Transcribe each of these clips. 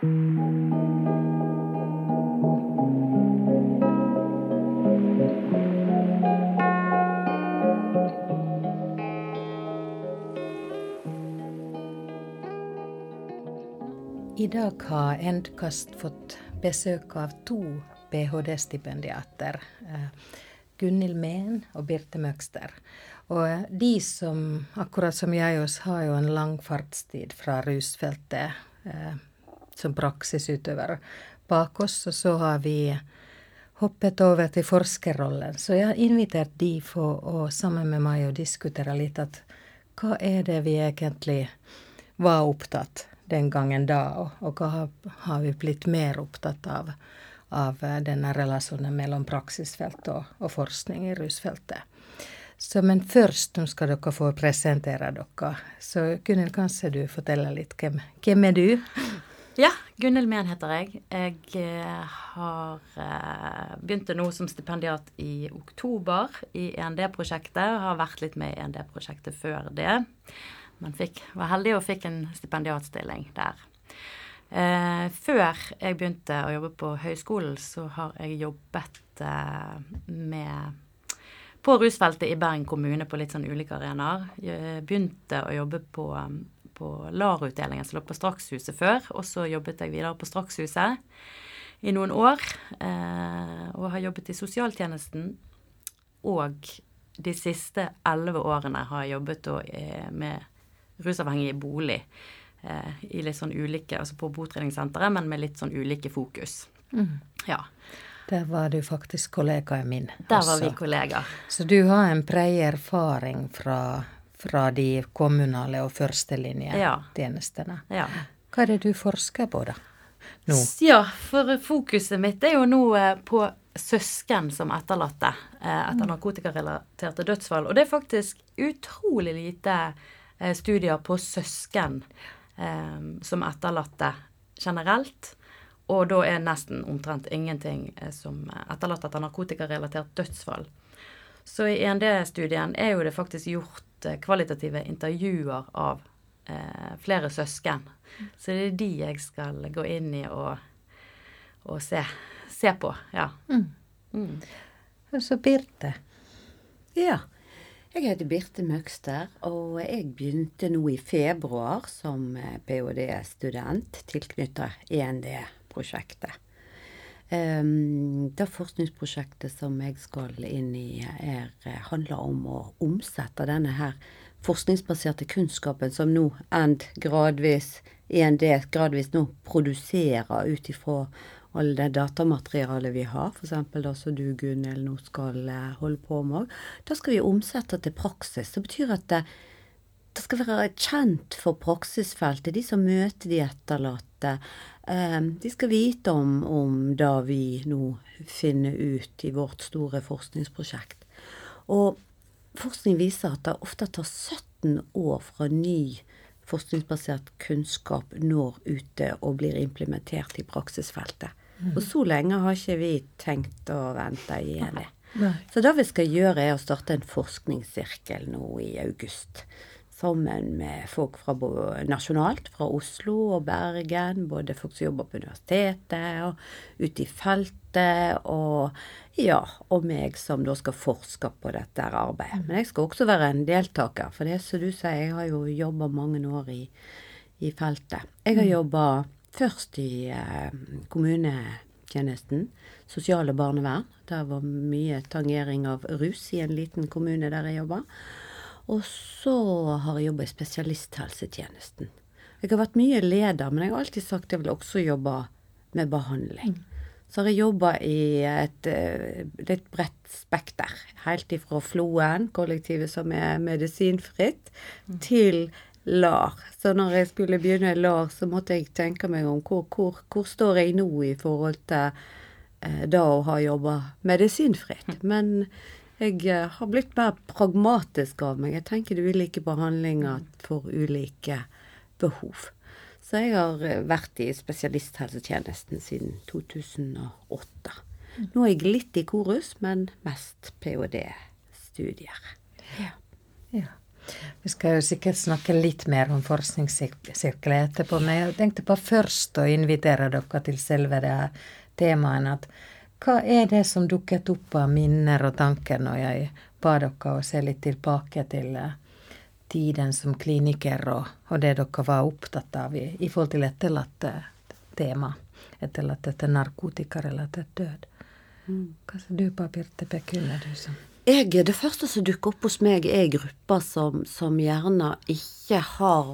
I dag har Endkast fått besøk av to ph.d.-stipendiater. Eh, Gunhild Mehn og Birte Møgster. Og de som, akkurat som jeg oss, har jo en lang fartstid fra rusfeltet eh, som praksisutøver bak oss. Og så har vi hoppet over til forskerrollen. Så jeg har invitert de for å sammen med meg å diskutere litt at hva er det vi egentlig var opptatt den gangen da, og, og hva har, vi blitt mer opptatt av av eh, denne relasjonen mellom praksisfelt og, og forskning i rusfeltet. Så, men først nå skal dere få presentere dere. Så Gunhild, kanskje du forteller litt hvem, hvem er du? Ja, Gunhild Mehn heter jeg. Jeg eh, har eh, begynte nå som stipendiat i oktober i END-prosjektet. Har vært litt med i END-prosjektet før det men fikk, var heldig og fikk en stipendiatstilling der. Eh, før jeg begynte å jobbe på høyskolen, så har jeg jobbet med på rusfeltet i Bergen kommune på litt sånn ulike arenaer. Begynte å jobbe på, på LAR-utdelingen som lå på Strakshuset før, og så jobbet jeg videre på Strakshuset i noen år. Eh, og har jobbet i sosialtjenesten. Og de siste elleve årene har jeg jobbet eh, med rusavhengige i bolig. Eh, I litt sånn ulike, altså på botreningssenteret, men med litt sånn ulike fokus. Mm. Ja. Der var du faktisk kollegaen min. Der også. var vi kollegaer. Så du har en bred erfaring fra, fra de kommunale og førstelinjetjenestene. Ja. ja. Hva er det du forsker på, da? Nå? Ja, for fokuset mitt er jo nå eh, på søsken som etterlatte eh, etter mm. narkotikarelaterte dødsfall. Og det er faktisk utrolig lite Eh, studier på søsken som etterlatte generelt. Og da er nesten omtrent ingenting som etterlatt etter narkotikarelatert dødsfall. Så i END-studien er jo det faktisk gjort eh, kvalitative intervjuer av eh, flere søsken. Så det er de jeg skal gå inn i og, og se, se, på. Ja. Mm. Mm. Så Birte. Ja. Jeg heter Birte Møgster, og jeg begynte nå i februar som eh, ph.d.-student tilknyttet END-prosjektet. Um, det forskningsprosjektet som jeg skal inn i, er, eh, handler om å omsette denne her forskningsbaserte kunnskapen som nå END gradvis, END gradvis nå produserer ut ifra alle det datamaterialet vi har, f.eks. det som du, Gunhild, nå skal eh, holde på med Da skal vi omsette til praksis. Det betyr at det, det skal være kjent for praksisfeltet, de som møter de etterlatte. Eh, de skal vite om, om det vi nå finner ut i vårt store forskningsprosjekt. Og forskning viser at det ofte tar 17 år fra ny forskningsbasert kunnskap når ute og blir implementert i praksisfeltet. Mm. Og så lenge har ikke vi tenkt å vente i det. Så det vi skal gjøre, er å starte en forskningssirkel nå i august. Sammen med folk fra nasjonalt, fra Oslo og Bergen. Både folk som jobber på universitetet og ute i feltet. Og ja, og meg som da skal forske på dette arbeidet. Men jeg skal også være en deltaker. For det som du sier, jeg har jo jobba mange år i, i feltet. Jeg har mm. jobba Først i eh, kommunetjenesten, sosiale barnevern. Der var mye tangering av rus i en liten kommune der jeg jobba. Og så har jeg jobba i spesialisthelsetjenesten. Jeg har vært mye leder, men jeg har alltid sagt jeg vil også jobbe med behandling. Så har jeg jobba i et eh, litt bredt spekter. Helt ifra Floen, kollektivet som er medisinfritt, til LAR. Så når jeg skulle begynne i LAR, så måtte jeg tenke meg om hvor, hvor, hvor står jeg nå i forhold til eh, da å ha jobba medisinfritt. Mm. Men jeg eh, har blitt mer pragmatisk av meg. Jeg tenker det er ulike behandlinger for ulike behov. Så jeg har eh, vært i spesialisthelsetjenesten siden 2008. Mm. Nå er jeg litt i korus, men mest ph.d.-studier. Ja. ja. Vi skal jo sikkert snakke litt mer om forskningssirkler etterpå, men jeg tenkte på først å invitere dere til selve det temaet. at hva er det som dukket opp av minner og tanker når jeg ba dere å se litt tilbake til uh, tiden som kliniker og, og, det dere var opptatt av i, i forhold til etterlatte tema? Etterlatt etter narkotikarelatert død. Mm. Hva ser du på, Birte du som jeg, det første som dukker opp hos meg, er grupper som, som, gjerne ikke har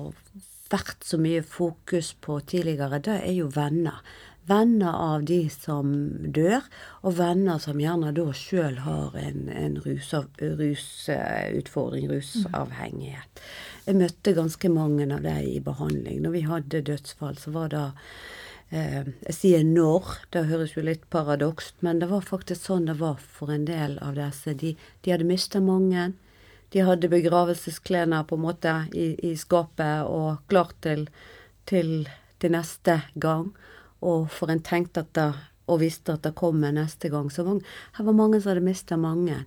vært så mye fokus på tidligere. Det er jo venner. Venner av de som dør, og venner som gjerne da sjøl har en, en rusutfordring, rusavhengighet. Jeg møtte ganske mange av dem i behandling. Når vi hadde dødsfall, så var det eh, Jeg sier når, det høres jo litt paradokst, men det var faktisk sånn det var for en del av disse. De, de hadde mista mange. De hadde begravelsesklærne på en måte i, i skapet og klart til, til, til, neste gang. Og for en tenkte at det, og visste at det kommer neste gang. Så mange, her var mange som hadde mista mange.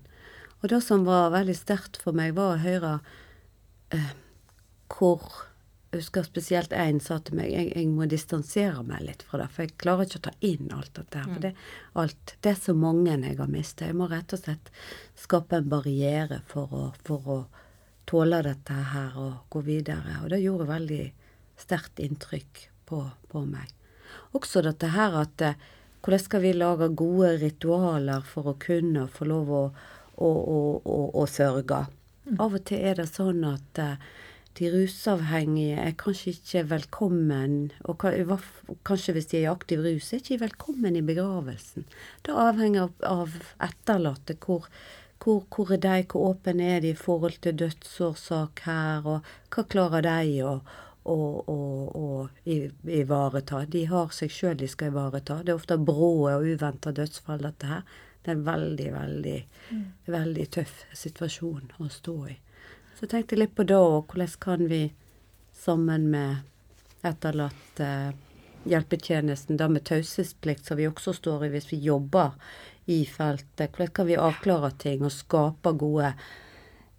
Og det som var veldig sterkt for meg, var å høre eh, hvor jeg husker spesielt én sa til meg jeg, jeg må distansere meg litt fra det, for jeg klarer ikke å ta inn alt dette her. For mm. det, alt, det er så mange jeg har mista. Jeg må rett og slett skape en barriere for å, for å tåle dette her og gå videre. Og det gjorde veldig sterkt inntrykk på, på meg. Også dette her at eh, hvordan skal vi lage gode ritualer for å kunne få lov å, å, å, å sørge? Mm. Av og til er det sånn at uh, de rusavhengige er kanskje ikke velkommen, og kanskje hvis de er i aktiv rus, er ikke velkommen i begravelsen. Det avhenger av etterlatte. Hvor, hvor, hvor, er de, hvor åpne er de i forhold til dødsårsak her, og hva klarer de å, å, å, å ivareta? De har seg sjøl de skal ivareta. Det er ofte brå og uventa dødsfall, dette her. Det er en veldig, veldig, mm. veldig tøff situasjon å stå i. Så jeg tenkte litt på da, og hvordan kan vi sammen med etterlatte eh, hjelpetjenesten, da med taushetsplikt, som vi også står i hvis vi jobber i feltet, hvordan kan vi avklare ting og skape gode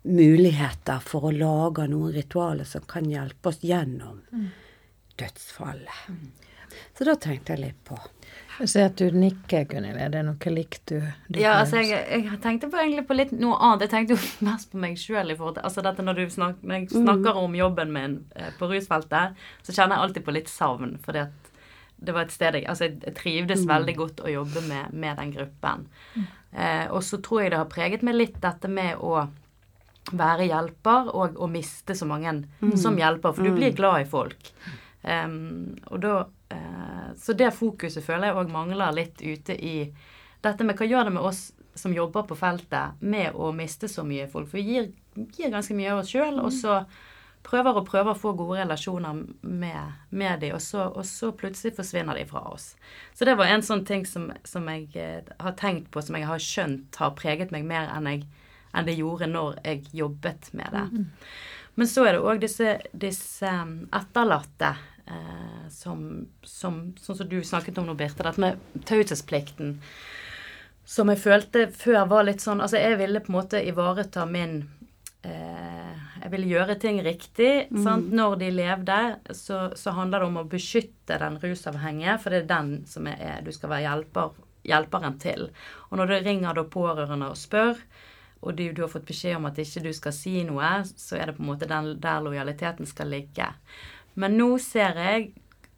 muligheter for å lage noen ritualer som kan hjelpe oss gjennom mm. dødsfallet. Mm. Så da tenkte jeg litt på. Jeg ser at du nikker, Gunhild. Er det noe likt du, du Ja, altså, jeg, jeg, tenkte på egentlig på litt noe annet. Jeg tenkte jo mest på meg sjøl i forhold til Altså dette når du snak, når jeg mm. snakker om jobben min eh, på rusfeltet, så kjenner jeg alltid på litt savn. fordi at det var et sted jeg Altså, jeg trivdes mm. veldig godt å jobbe med, med den gruppen. Mm. Eh, og så tror jeg det har preget meg litt dette med å være hjelper og å miste så mange mm. som hjelper. For du blir mm. glad i folk. Um, og da uh, Så det fokuset føler jeg òg mangler litt ute i dette med hva gjør det med oss som jobber på feltet, med å miste så mye folk. For vi gir, gir ganske mye av oss sjøl, mm. og så prøver og prøver å få gode relasjoner med, med dem, og så, og så, plutselig forsvinner de fra oss. Så det var en sånn ting som, som jeg uh, har tenkt på, som jeg har skjønt har preget meg mer enn, jeg, enn det gjorde når jeg jobbet med det. Mm. Men så er det òg disse, disse um, etterlatte eh, som, som, Sånn som du snakket om nå, Birte, dette med taushetsplikten. Som jeg følte før var litt sånn Altså, jeg ville på en måte ivareta min eh, Jeg ville gjøre ting riktig. Mm. Når de levde, så, så, handler det om å beskytte den rusavhengige, for det er den som er, du skal være hjelper, hjelperen til. Og når det ringer da pårørende og spør, og du, du, har fått beskjed om at ikke du skal si noe, så er det på en måte den, der lojaliteten skal ligge. Men nå ser jeg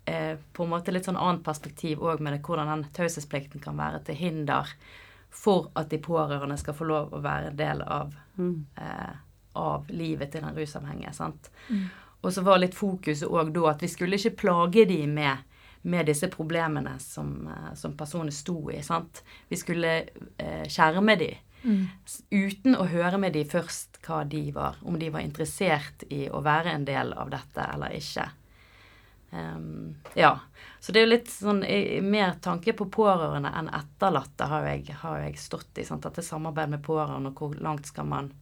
eh, på en måte litt sånn annet perspektiv òg med det, hvordan den taushetsplikten kan være til hinder for at de pårørende skal få lov å være en del av, mm. eh, av livet til den rusavhengige. sant? Mm. Og så var litt fokuset òg da at vi skulle ikke plage de med med disse problemene som, eh, som personen sto i. sant? Vi skulle eh, skjerme de. Mm. Uten å høre med de først hva de var, om de var interessert i å være en del av dette eller ikke. Um, ja. Så det er jo litt sånn mer tanke på pårørende enn etterlatte har jeg, har jeg stått i. Sant? Dette samarbeid med pårørende, og hvor langt skal man,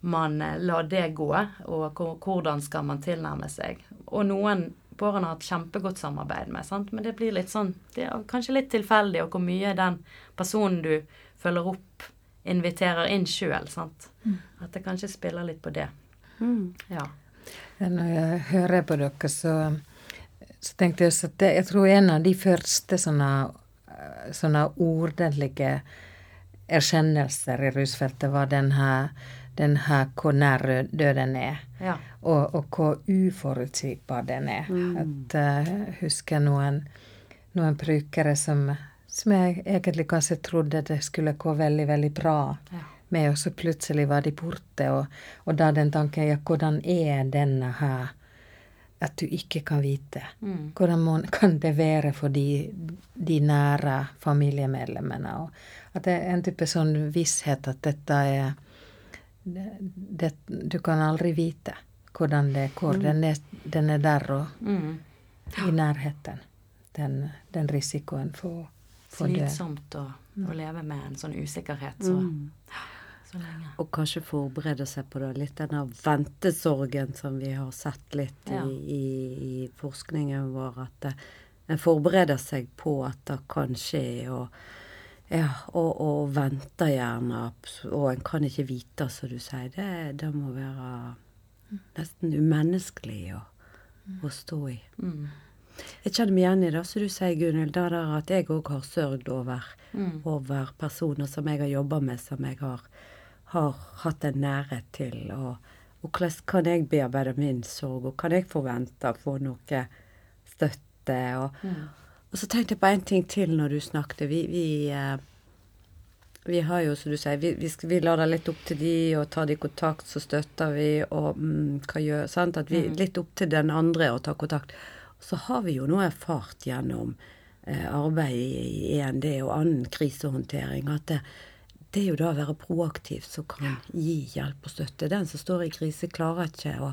man eh, la det gå? Og hvordan skal man tilnærme seg? Og noen pårørende har hatt kjempegodt samarbeid med, sant? men det blir litt sånn Det er kanskje litt tilfeldig, og hvor mye den personen du følger opp, inviterer inn sjøl. Mm. At det kanskje spiller litt på det. Mm. Ja. Når jeg hører på dere, så, så tenkte jeg også at det, jeg tror en av de første sånne, sånne ordentlige erkjennelser i rusfeltet var den her, den her hvor nær døden er. Ja. Og, og hvor uforutsigbar den er. At eh, Jeg husker noen, noen brukere som, som jeg egentlig kanskje trodde det skulle gå veldig, veldig bra Ja. med, og så plutselig var de borte. Og, og da den tanken ja, hvordan er denne her at du ikke kan vite? Mm. Hvordan må, kan det være for de, de nære familiemedlemmene? Og at det er en type sånn visshet at dette er det, det, Du kan aldri vite hvordan det går. Den, er, den er der og Mm. i nærheten. Den, den risikoen for, død. Slitsomt å, å leve med en sånn usikkerhet så, så lenge. Og kanskje forberede seg på det. Litt denne ventesorgen som vi har sett litt Ja. i, i, i forskningen vår. At en forbereder seg på at det kan skje. Og, ja, og, og venter gjerne. Og en kan ikke vite, som du sier. Det, det må være nesten umenneskelig å, å stå i. Mm. Jeg kjenner meg igjen i det som du sier, Gunhild. Det der at jeg òg har sørgd over, Mm. over personer som jeg har jobba med, som jeg har, har hatt en nærhet til. Og, og hvordan kan jeg bearbeide min sorg, og kan jeg forvente å få noe støtte? Og, Mm. og så tenkte jeg på en ting til når du snakket. Vi, vi, eh, vi har jo, som du sier, vi, vi, vi lar det litt opp til de, og tar de kontakt, så støtter vi, og mm, hva gjør sant? At vi, Litt opp til den andre å ta kontakt. Så har vi jo nå erfart gjennom eh, arbeid i, END og annen krisehåndtering at det, det er jo da å være proaktiv som kan gi hjelp og støtte. Den som står i krise, klarer ikke å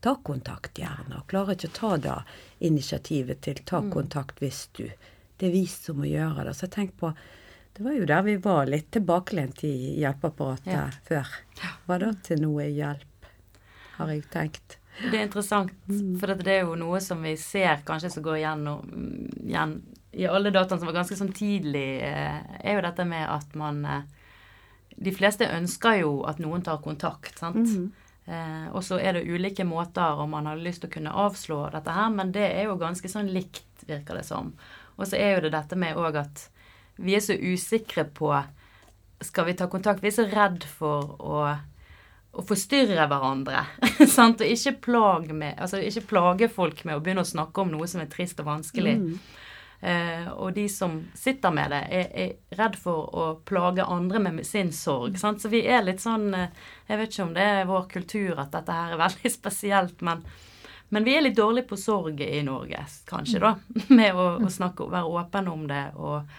ta kontakt, gjerne. Og klarer ikke å ta da initiativet til ta kontakt hvis du Det er vi som må gjøre det. Så tenker på Det var jo der vi var litt tilbakelent i hjelpeapparatet Ja. før. Hva da til noe hjelp, har jeg tenkt. Det er interessant, for det er jo noe som vi ser kanskje som går gjennom igjen i alle dataene som var ganske sånn tidlig, eh, er jo dette med at man eh, De fleste ønsker jo at noen tar kontakt, sant. Eh, og så er det ulike måter om man har lyst til å kunne avslå dette her, men det er jo ganske sånn likt, virker det som. Og så er jo det dette med òg at vi er så usikre på Skal vi ta kontakt? Vi er så redd for å å forstyrre hverandre. sant? Og ikke plage, med, altså ikke plage folk med å begynne å snakke om noe som er trist og vanskelig. Eh, og de som sitter med det, er, er redd for å plage andre med sin sorg. Sant? Så vi er litt sånn eh, Jeg vet ikke om det er vår kultur at dette her er veldig spesielt, men, men vi er litt dårlige på sorg i Norge, kanskje, da. Med å, å snakke, være åpen om det og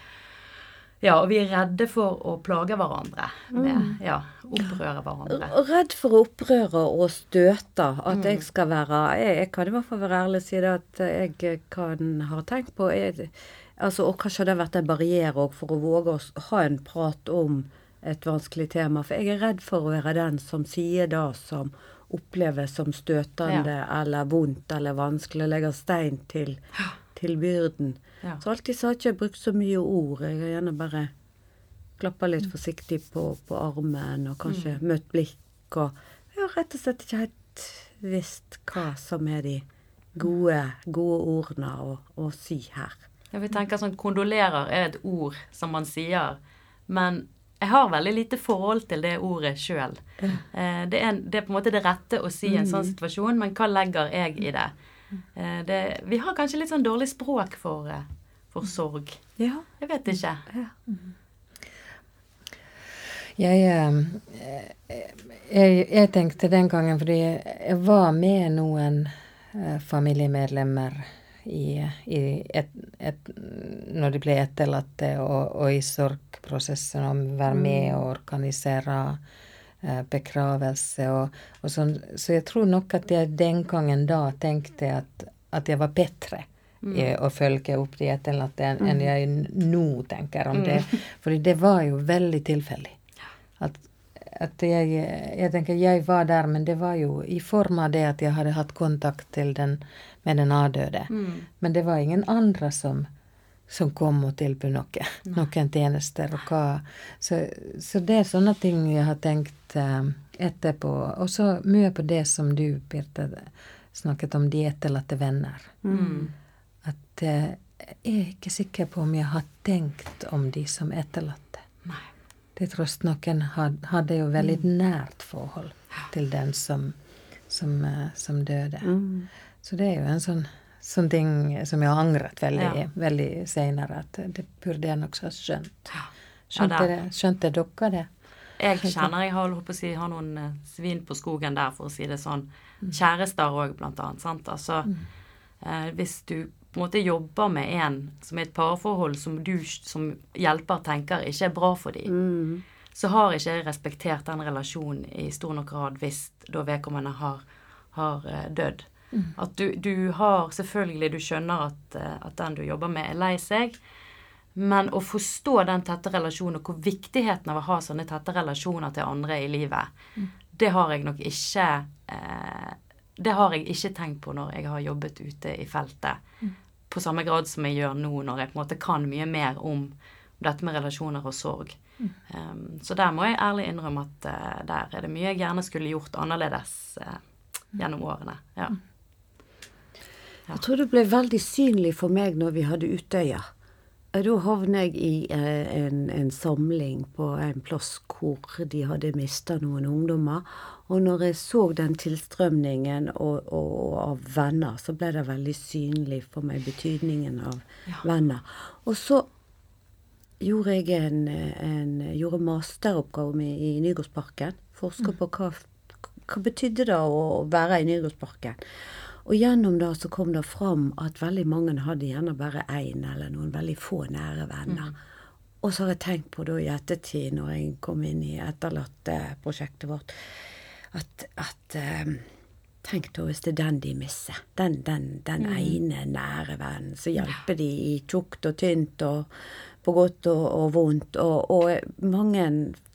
ja, og vi er redde for å plage hverandre. Med, ja, opprøre hverandre. Redd for å opprøre og støte. At jeg skal være jeg, jeg kan i hvert fall være ærlig og si det at jeg kan ha tenkt på jeg, altså, Og kanskje det har vært en barriere òg for å våge å ha en prat om et vanskelig tema. For jeg er redd for å være den som sier det som oppleves som støtende eller vondt eller vanskelig, legger stein til, til byrden. Ja. Så alltid så har jeg ikke brukt så mye ord. Jeg har gjerne bare klappa litt forsiktig på, på armen og kanskje møtt blikk og Jeg har rett og slett ikke helt visst hva som er de gode, gode ordene å, å si her. Ja, vi tenker sånn Kondolerer er et ord som man sier, men jeg har veldig lite forhold til det ordet sjøl. Eh, det, det er på en måte det rette å si i en sånn situasjon, men hva legger jeg i det? Eh, det vi har kanskje litt sånn dårlig språk for, eh, for sorg. Ja. Jeg vet ikke. Jeg, eh, jeg, jeg tenkte den gangen, fordi jeg var med noen familiemedlemmer i, i et, et, når de ble etterlatte, og, og i sorgprosessen, om å være med og organisere begravelse og, og sånn. Så jeg tror nok at jeg den gangen da tenkte at, at jeg var bedre. i å følge opp etterlatte enn enn jeg nå tenker om det. For det var jo veldig tilfeldig. At, at jeg, jeg tenker jeg var der, men det var jo i form av det at jeg hadde hatt kontakt til den, med den avdøde. Men det var ingen andre som, som kom og tilbød noe. Noen tjenester og hva. Så, så det er sånne ting jeg har tenkt eh, etterpå. Og så mye på det som du, Birte, snakket om, de etterlatte venner. Mm. At uh, jeg er ikke sikker på om jeg har tenkt om de som etterlatte. Nei. Det tross noen hadde jo veldig Mm. nært forhold til den som, som, uh, som døde. Mm. Så det er jo en sånn, sånn ting som jeg har angret veldig, Ja. veldig senere, at det burde jeg nok ha skjønt. Skjønte, ja, det, skjønte dere det? Jeg kjenner jeg har, på å si, har noen eh, svin på skogen der, for å si det sånn. Kjærester òg, blant annet. Sant? Altså, eh, hvis du på en måte jobber med en som er et parforhold som du som hjelper tenker ikke er bra for dem, Mm. så har ikke jeg respektert den relasjonen i stor nok grad hvis da vedkommende har, har eh, dødd. At du, du har Selvfølgelig, du skjønner at, eh, at den du jobber med, er lei seg. Men å forstå den tette relasjonen og hvor viktigheten av å ha sånne tette relasjoner til andre i livet, det har jeg nok ikke eh, Det har jeg ikke tenkt på når jeg har jobbet ute i feltet. På samme grad som jeg gjør nå, når jeg på en måte kan mye mer om dette med relasjoner og sorg. Um, så der må jeg ærlig innrømme at uh, der er det mye jeg gjerne skulle gjort annerledes uh, gjennom årene. Ja. Jeg tror det ble veldig synlig for meg når vi hadde Utøya. Da havnet jeg i eh, en, en samling på en plass hvor de hadde mista noen ungdommer. Og når jeg så den tilstrømningen og, og, og av venner, så ble det veldig synlig for meg betydningen av venner. Og så gjorde jeg en, en gjorde masteroppgave med, i Nygårdsparken. Forska på hva, hva betydde det å være i Nygårdsparken. Og gjennom det så kom det fram at veldig mange hadde gjerne bare én eller noen veldig få nære venner. Og så har jeg tenkt på da i ettertid, når jeg kom inn i etterlatteprosjektet vårt, at, at um, Tenk da hvis det er den de mister. Den, den, den ene nære vennen. Så hjelper de i tjukt og tynt og på godt og, og vondt. Og, og mange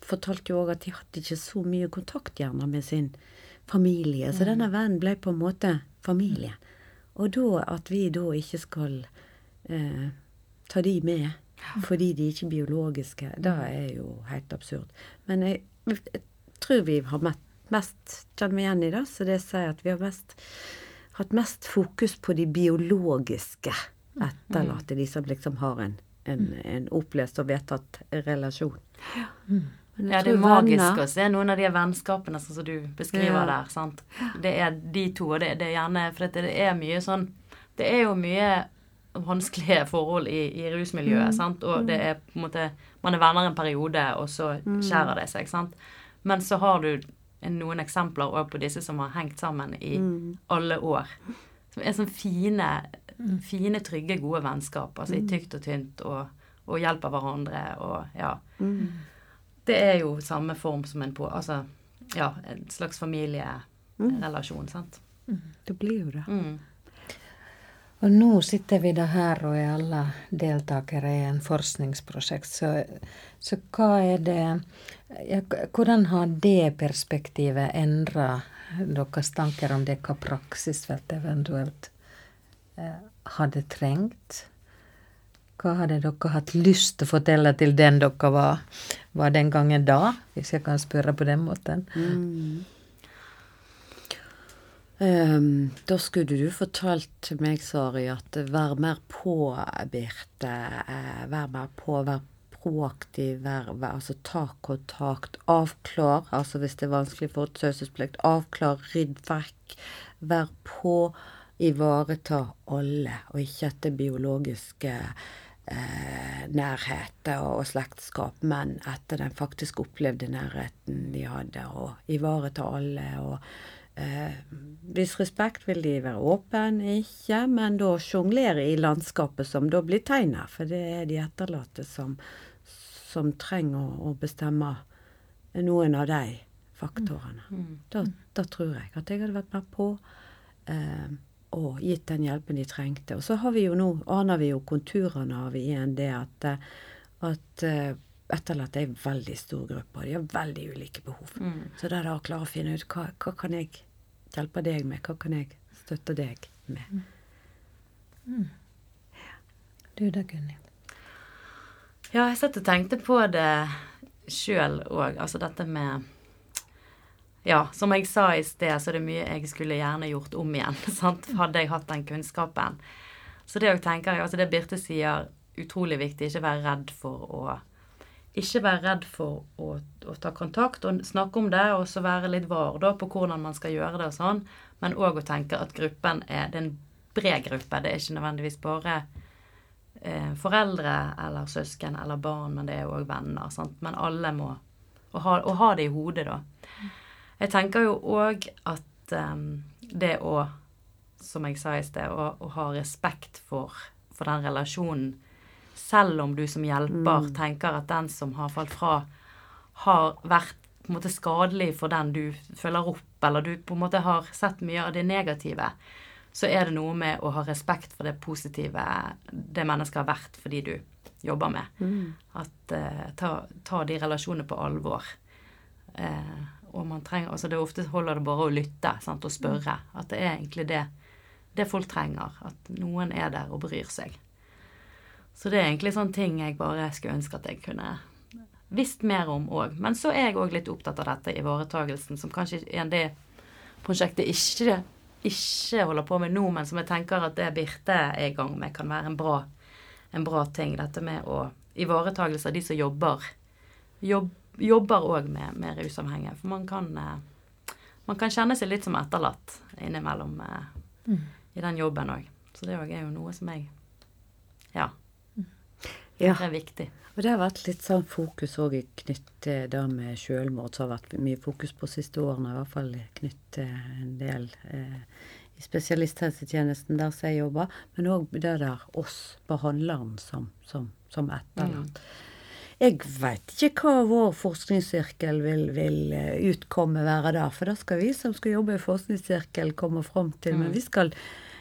fortalte jo òg at de hadde ikke så mye kontakt gjerne med sin familie. Så denne vennen ble på en måte familien. Og da at vi da ikke skal eh, ta de med fordi de ikke er biologiske, det er jo helt absurd. Men jeg, jeg tror vi har mest, kjenner meg igjen i det, så det sier at vi har mest, hatt mest fokus på de biologiske etterlatte, de som liksom har en, en, en opplest og vedtatt relasjon. Ja. jeg Ja, det er magisk venner- å se noen av de vennskapene sånn som du beskriver Ja. der. sant? Det er de to, og det, det er gjerne For det er mye sånn Det er jo mye vanskelige forhold i, i rusmiljøet, sant? og det er på en måte Man er venner en periode, og så skjærer det seg, sant. Men så har du noen eksempler også på disse som har hengt sammen i alle år. Som er sånne fine, fine, trygge, gode vennskap. Altså i tykt og tynt, og, og hjelper hverandre og ja. Det er jo samme form som en på Altså ja, en slags familierelasjon, sant. Det blir jo det. Mm. Og nå sitter vi da her og er alle deltakere i en forskningsprosjekt, så, så hva er det ja, Hvordan har det perspektivet endra deres tanker om det, hva praksisfeltet eventuelt eh, hadde trengt? Hva hadde dere hatt lyst til å fortelle til den dere var, var den gangen da, hvis jeg kan spørre på den måten? Ehm, da skulle du fortalt meg, Sari, at vær mer på, Birte. Eh, vær mer på, vær proaktiv, vær, vær, altså ta kontakt, avklar. Altså hvis det er vanskelig for taushetsplikt, avklar, rydd vekk. Vær på, ivareta alle, og ikke etter biologiske eh, nærhet og, og slektskap, men etter den faktisk opplevde nærheten de hadde, og ivareta alle. og Eh, Hvis respekt vil de være åpen, ikke, men da sjonglere i landskapet som da blir tegna, for det er de etterlatte som, som trenger å, bestemme noen av de faktorene. Da, da tror jeg at jeg hadde vært med på eh, og gitt den hjelpen de trengte. Og så har vi jo nå, aner vi jo konturene av igjen det at, eh, at eh, etterlatte er en veldig stor gruppe, og de har veldig ulike behov. Så det er da å klare å finne ut hva, hva kan jeg hjelpe deg med, hva kan jeg støtte deg med. Du da, Gunhild? Ja, jeg satt og tenkte på det sjøl òg. Altså dette med ja, som jeg sa i sted, så er det mye jeg skulle gjerne gjort om igjen. Sant? Hadde jeg hatt den kunnskapen. Så det å tenker jeg, altså det Birte sier, utrolig viktig. Ikke være redd for å Ikke være redd for å, å ta kontakt og snakke om det, og så være litt var da på hvordan man skal gjøre det og sånn. Men òg å tenke at gruppen er Det er en bred gruppe. Det er ikke nødvendigvis bare eh, foreldre eller søsken eller barn, men det er òg venner. Sant? Men alle må å ha, å ha det i hodet, da. Jeg tenker jo òg at um, det å, som jeg sa i sted, å, å ha respekt for, for, den relasjonen, selv om du som hjelper mm. tenker at den som har falt fra, har vært på en måte skadelig for den du følger opp, eller du på en måte har sett mye av det negative, så er det noe med å ha respekt for det positive det mennesket har vært fordi du jobber med. Mm. At uh, ta, ta, de relasjonene på alvor. Uh, og man trenger, altså det Ofte holder det bare å lytte sant, og spørre. At det er egentlig det, det folk trenger. At noen er der og bryr seg. Så det er egentlig sånne ting jeg bare skulle ønske at jeg kunne visst mer om òg. Men så er jeg òg litt opptatt av dette ivaretagelsen, som kanskje er det prosjektet ikke, ikke holder på med nå, men som jeg tenker at det Birte er i gang med, kan være en bra, en bra ting. Dette med å ivaretagelse av de som jobber. Jobb, jobber òg med, med rusavhengige. For man kan, eh, man kan kjenne seg litt som etterlatt innimellom eh, mm. i den jobben òg. Så det òg er jo noe som jeg ja, mm. Det er viktig. Og det har vært litt sånn fokus òg knyttet til det med selvmord, som har vært mye fokus på siste årene. I hvert fall knyttet en del eh, i spesialisthelsetjenesten der som jeg jobber. Men òg det der oss behandleren som, som, som etterlatt. Mm. Jeg veit ikke hva vår forskningssirkel vil, vil, eh, utkomme være der, for da skal vi som skal jobbe i forskningssirkel, komme fram til. Mm. Men vi skal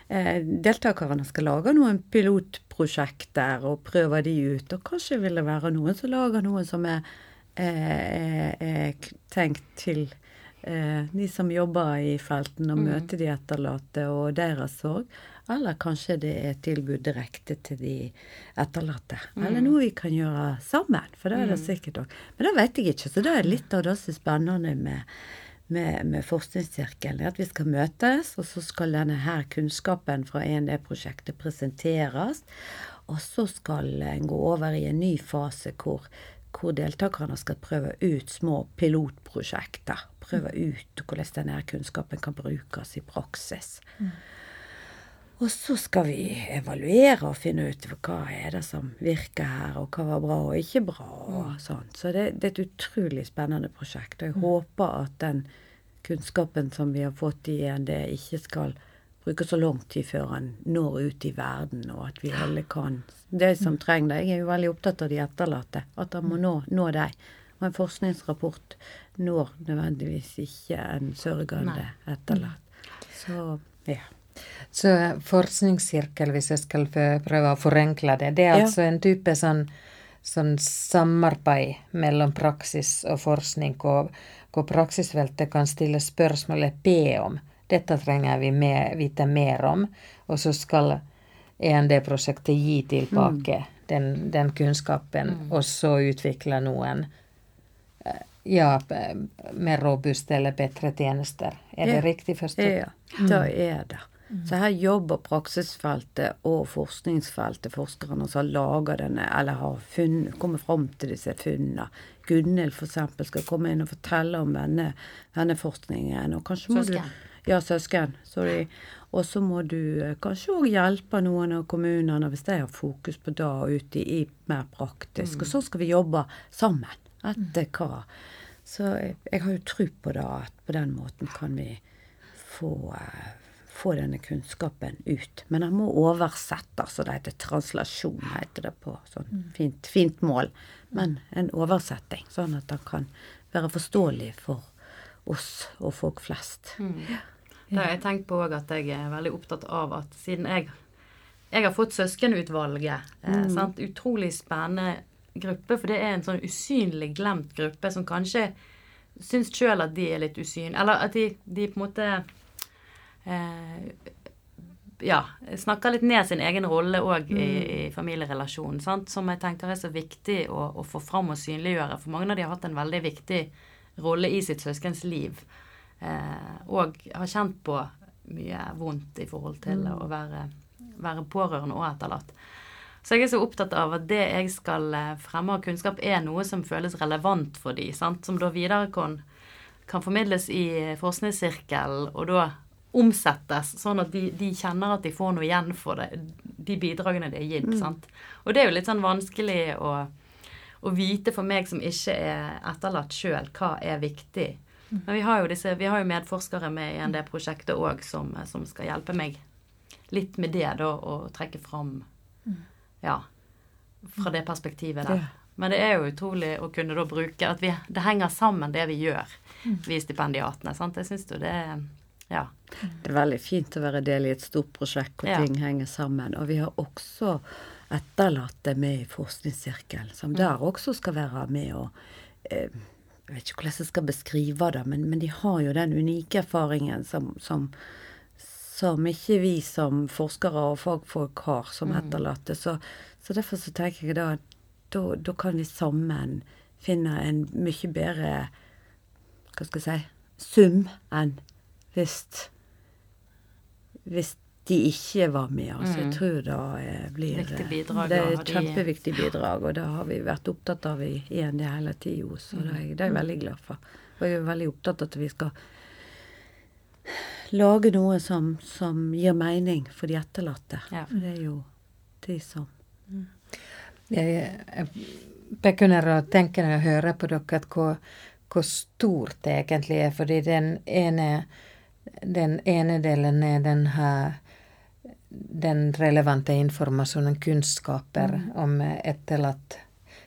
eh, Deltakerne skal lage noen pilotprosjekter og prøve de ut. Og kanskje vil det være noen som lager noen som er, eh, er tenkt til eh, de som jobber i felten, og mm. møter de etterlatte og deres sorg. Eller kanskje det er tilbud direkte til de etterlatte. Mm. Eller noe vi kan gjøre sammen, for det er det mm. sikkert òg. Men det vet jeg ikke, så det er litt av det som er spennende med, med, med forskningssirkelen. At vi skal møtes, og så skal denne her kunnskapen fra END-prosjektet presenteres. Og så skal en gå over i en ny fase hvor, hvor deltakerne skal prøve ut små pilotprosjekter. Prøve mm. ut hvordan denne kunnskapen kan brukes i praksis. Mm. Og så skal vi evaluere og finne ut hva er det som virker her, og hva var bra og ikke bra. og mm. sånn. Så det, det, er et utrolig spennende prosjekt. Og jeg håper at den kunnskapen som vi har fått i END, ikke skal bruke så lang tid før den når ut i verden, og at vi alle kan De som mm. trenger det. Jeg er jo veldig opptatt av de etterlatte. At de må mm. nå, nå dem. Og en forskningsrapport når nødvendigvis ikke en sørgende etterlatt. Så ja. Så forskningssirkel, hvis jeg skal prøve å forenkle det, det er ja. altså en type sånn, sånn, samarbeid mellom praksis og forskning, hvor, hvor praksisfeltet kan stille spørsmålet be om. Dette trenger vi med, vite mer om. Og så skal END-prosjektet gi tilbake mm. den, den, kunnskapen, mm. og så utvikle noen eh, ja, mer robuste eller bedre tjenester. Er det riktig forstått? Ja, da er det. Så her jobber praksisfeltet og forskningsfeltet, forskerne som har laget denne, eller har funnet, kommet fram til disse funnene. Gunhild f.eks. skal komme inn og fortelle om denne forskningen. Og kanskje må søsken. Du, ja, søsken. Sorry. Og så må du eh, kanskje òg hjelpe noen av kommunene hvis de har fokus på det ute i, mer praktisk. Mm. Og så skal vi jobbe sammen etter hva. Så jeg, jeg har jo tro på det, at på den måten kan vi få uh, få denne kunnskapen ut. Men den må oversettes, og det heter translasjon, heter det på sånn mm. fint, fint mål. Men en oversetting, sånn at den kan være forståelig for oss og folk flest. Mm. Det har jeg tenkt på òg, at jeg er veldig opptatt av at siden jeg, jeg har fått Søskenutvalget eh, mm. Utrolig spennende gruppe, for det er en sånn usynlig glemt gruppe som kanskje syns sjøl at de er litt usynlige. Eller at de, de på en måte ja, snakker litt ned sin egen rolle òg i, i, familierelasjonen. Sant? Som jeg tenker er så viktig å, å, få fram og synliggjøre. For mange av de har hatt en veldig viktig rolle i sitt søskens liv. eh, og har kjent på mye vondt i forhold til å være, være pårørende og etterlatt. Så jeg er så opptatt av at det jeg skal eh, fremme av kunnskap, er noe som føles relevant for de, sant? som da videre kan, kan formidles i forskningssirkel, og da omsettes, sånn at de, de, kjenner at de får noe igjen for det, de bidragene de har gitt. Mm. sant? Og det er jo litt sånn vanskelig å, å vite for meg som ikke er etterlatt sjøl, hva er viktig. Mm. Men vi har jo, disse, vi har jo medforskere med i det prosjektet òg som, som, skal hjelpe meg litt med det, da, og trekke fram mm. Ja. Fra det perspektivet der. Men det er jo utrolig å kunne da bruke At vi, det henger sammen, det vi gjør, mm. vi stipendiatene. sant? Jeg syns jo det Ja. Det er veldig fint å være del i et stort prosjekt hvor ja. ting henger sammen. Og vi har også etterlatte med i forskningssirkelen, som mm. der også skal være med og eh, Jeg vet ikke hvordan jeg skal beskrive det, men, men de har jo den unike erfaringen som, som som ikke vi som forskere og fagfolk har som mm. etterlatte. Så, så, derfor så tenker jeg da at da, kan vi sammen finne en mye bedre hva skal jeg si sum enn hvis, hvis de ikke var med oss. Jeg mm. tror det blir bidrag, Det er et kjempeviktig bidrag, og det har vi vært opptatt av i END hele tida. Så det er, det er jeg veldig glad for. Og jeg er veldig opptatt av at vi skal lage noe som, som gir mening for de etterlatte. Ja. For det er jo de som mm. Jeg, jeg begynner å tenke når jeg hører på dere, at hvor, hvor stort det egentlig er. Fordi den ene, den ene delen er den her den relevante informasjonen, kunnskaper mm. om etterlatt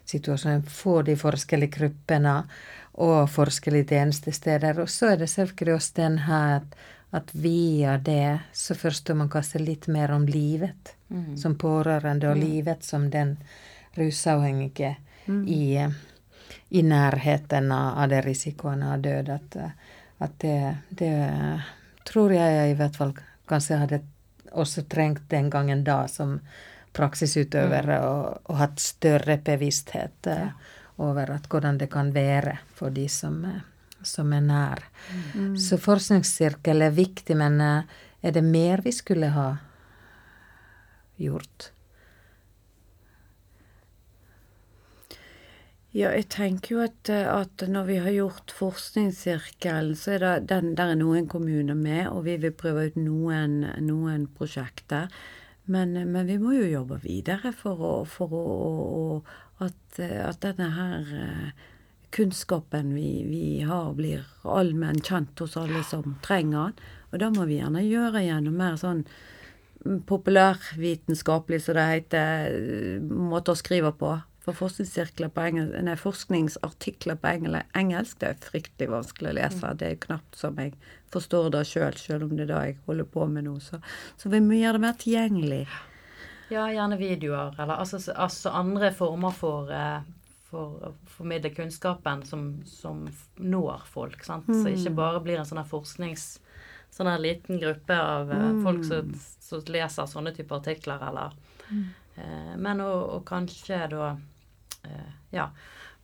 situasjonen for de forskjellige gruppene og forskjellige tjenestesteder. Og så er det selvfølgelig også den her at at via det så forstår man kanskje litt mer om livet mm. som pårørende, og mm. livet som den rusavhengige mm. i, i, nærheten av det risikoen av død. At, at det, det, tror jeg jeg i hvert fall kanskje hadde også trengt den gangen da som praksisutøver, mm. og, og, hatt større bevissthet ja. over at hvordan det kan være for de som som er nær. Mm. Så forskningssirkel er viktig, men eh, er det mer vi skulle ha gjort? Ja, jeg tenker jo at, eh, at, når vi har gjort forskningssirkelen, så er det den, der er noen kommuner med, og vi vil prøve ut noen, noen prosjekter. Men, men, vi må jo jobbe videre for, å, for å, å, at, at, denne her eh, kunnskapen vi, vi har, blir allmenn kjent hos alle som trenger den. Og da må vi gjerne gjøre gjennom mer sånn populærvitenskapelig, som det heter, måte å skrive på. For forskningssirkler på engelsk, nei, forskningsartikler på engelsk det er fryktelig vanskelig å lese. Det er knapt som jeg forstår det sjøl, selv om det er det jeg holder på med nå. Så, så vi må gjøre det mer tilgjengelig. Ja, gjerne videoer, eller altså, altså andre former for, eh, for å formidle kunnskapen som, som når folk. Sant? Mm. Så ikke bare blir en sånn forsknings... Sånn her liten gruppe av eh, mm. folk som, som, leser sånne typer artikler, eller mm. eh, Men å kanskje da Ja.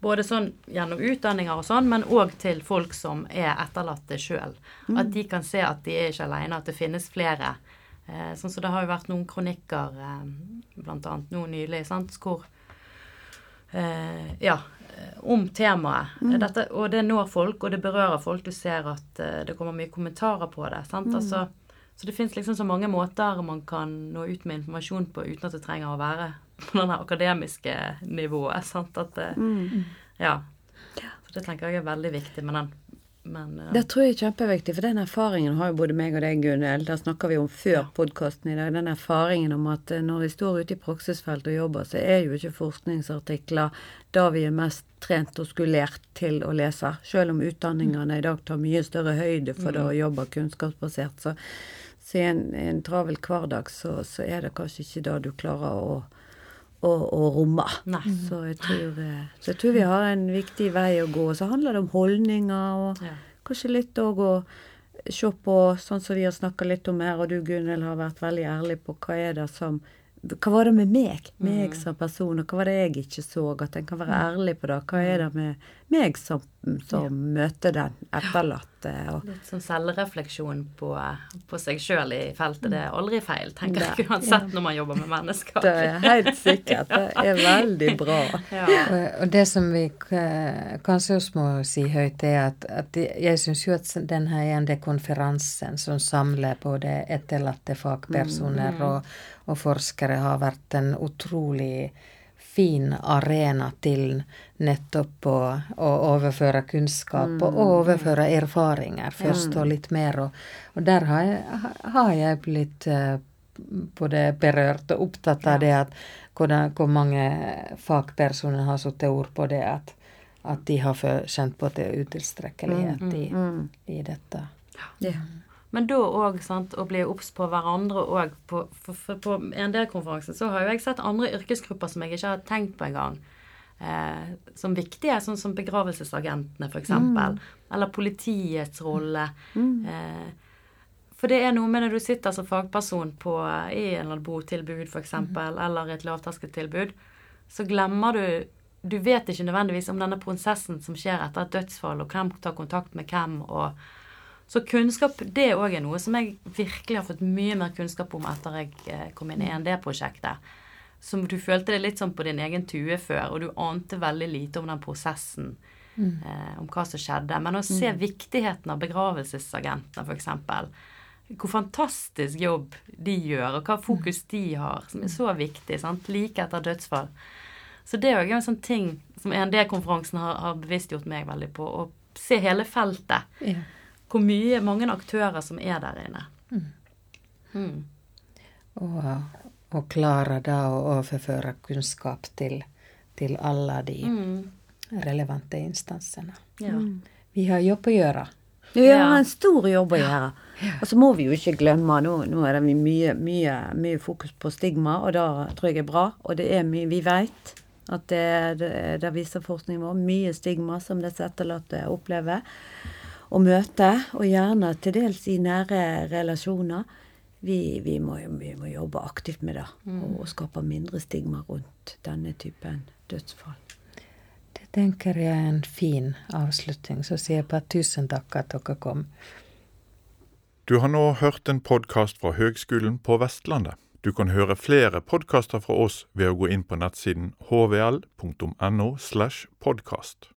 Både sånn gjennom utdanninger og sånn, men òg til folk som er etterlatte sjøl. Mm. At de kan se at de er ikke alene, at det finnes flere. Eh, sånn så det har jo vært noen kronikker, eh, annet nå nylig, sant, hvor eh, ja, om temaet. Mm. Dette, og det når folk, og det berører folk. Du ser at eh, det kommer mye kommentarer på det. sant? Mm. Altså, så det fins liksom så mange måter man kan nå ut med informasjon på uten at det trenger å være på det akademiske nivået. sant? At, uh, mm. Ja. Så det tenker jeg er veldig viktig med den men, uh, det tror jeg er kjempeviktig, for den erfaringen har jo både meg og deg, Gunhild. Det snakker vi om før ja. podkasten i dag. Den erfaringen om at eh, når vi står ute i praksisfeltet og jobber, så er jo ikke forskningsartikler da vi er mest trent og skulert til å lese. Selv om utdanningene i dag tar mye større høyde for det å mm. jobbe kunnskapsbasert. Så, så i en, en travel hverdag så, så, er det kanskje ikke da du klarer å å, å romme. Så jeg, tror, eh, så jeg, tror, vi har en viktig vei å gå. Så handler det om holdninger, og ja. kanskje litt òg å se på, sånn som vi har snakka litt om her, og du Gunhild har vært veldig ærlig på hva er det som hva var det med meg, meg mm. som person, og hva var det jeg ikke så? At en kan være mm. ærlig på det. Hva er det med meg som, som ja. møter den etterlatte? Feltet. Og, Litt sånn selvrefleksjon på, på seg sjøl i feltet. Det er aldri feil, tenker Det- jeg uansett når man jobber med mennesker. det er helt sikkert. Det er veldig bra. Ja. Og, det som vi eh, kanskje også må si høyt, er at, at jeg syns jo at denne END-konferansen som samler både etterlatte fagpersoner og, og forskere, har vært en utrolig fin arena til nettopp å, å overføre kunnskap og overføre erfaringer først, og litt mer. Og, og der har jeg, har jeg blitt eh, både berørt og opptatt av det at hvordan, hvor mange fagpersoner har satt ord på det at, at de har kjent på at det er utilstrekkelighet i, i dette. Ja. Men da òg, å bli obs på hverandre òg. På, del konferansen så har jo jeg sett andre yrkesgrupper som jeg ikke har tenkt på engang. Eh, som viktige, sånn som begravelsesagentene f.eks. eksempel Eller politiets rolle. Eh, for det er noe med når du sitter som fagperson på, i en eller annen botilbud f.eks., eksempel eller et lavterskeltilbud, så glemmer du Du vet ikke nødvendigvis om denne prosessen som skjer etter et dødsfall, og hvem tar kontakt med hvem. og så kunnskap, det òg er noe som jeg virkelig har fått mye mer kunnskap om etter jeg eh, kom inn i END-prosjektet. Som du følte det litt sånn på din egen tue før, og du ante veldig lite om den prosessen. Eh, om hva som skjedde. Men å se viktigheten av begravelsesagentene, f.eks. Hvor fantastisk jobb de gjør, og hva fokus de har, som er så viktig. sant, Like etter dødsfall. Så det er jo en sånn ting som END-konferansen har, har bevisstgjort meg veldig på. Å se hele feltet Ja. Hvor mye mange aktører som er der inne. Mm. Og, og klare da å overføre kunnskap til, til alle de relevante instansene. Ja. Vi har jobb å gjøre. Vi har Ja. en stor jobb å gjøre. Og så må vi jo ikke glemme, nå, nå er det mye, mye, mye fokus på stigma, og det tror jeg er bra. Og det er mye, vi vet at det, det, det viser forskningen vår, mye stigma som disse etterlatte opplever og møte, og gjerne til dels i nære relasjoner. Vi, vi, må, vi må jobbe aktivt med det, og skape mindre stigma rundt denne typen dødsfall. Det tenker jeg er en fin avslutning. Så sier jeg bare tusen takk at dere kom. Du har nå hørt en podkast fra Høgskolen på Vestlandet. Du kan høre flere podkaster fra oss ved å gå inn på nettsiden hvl.no slash podkast.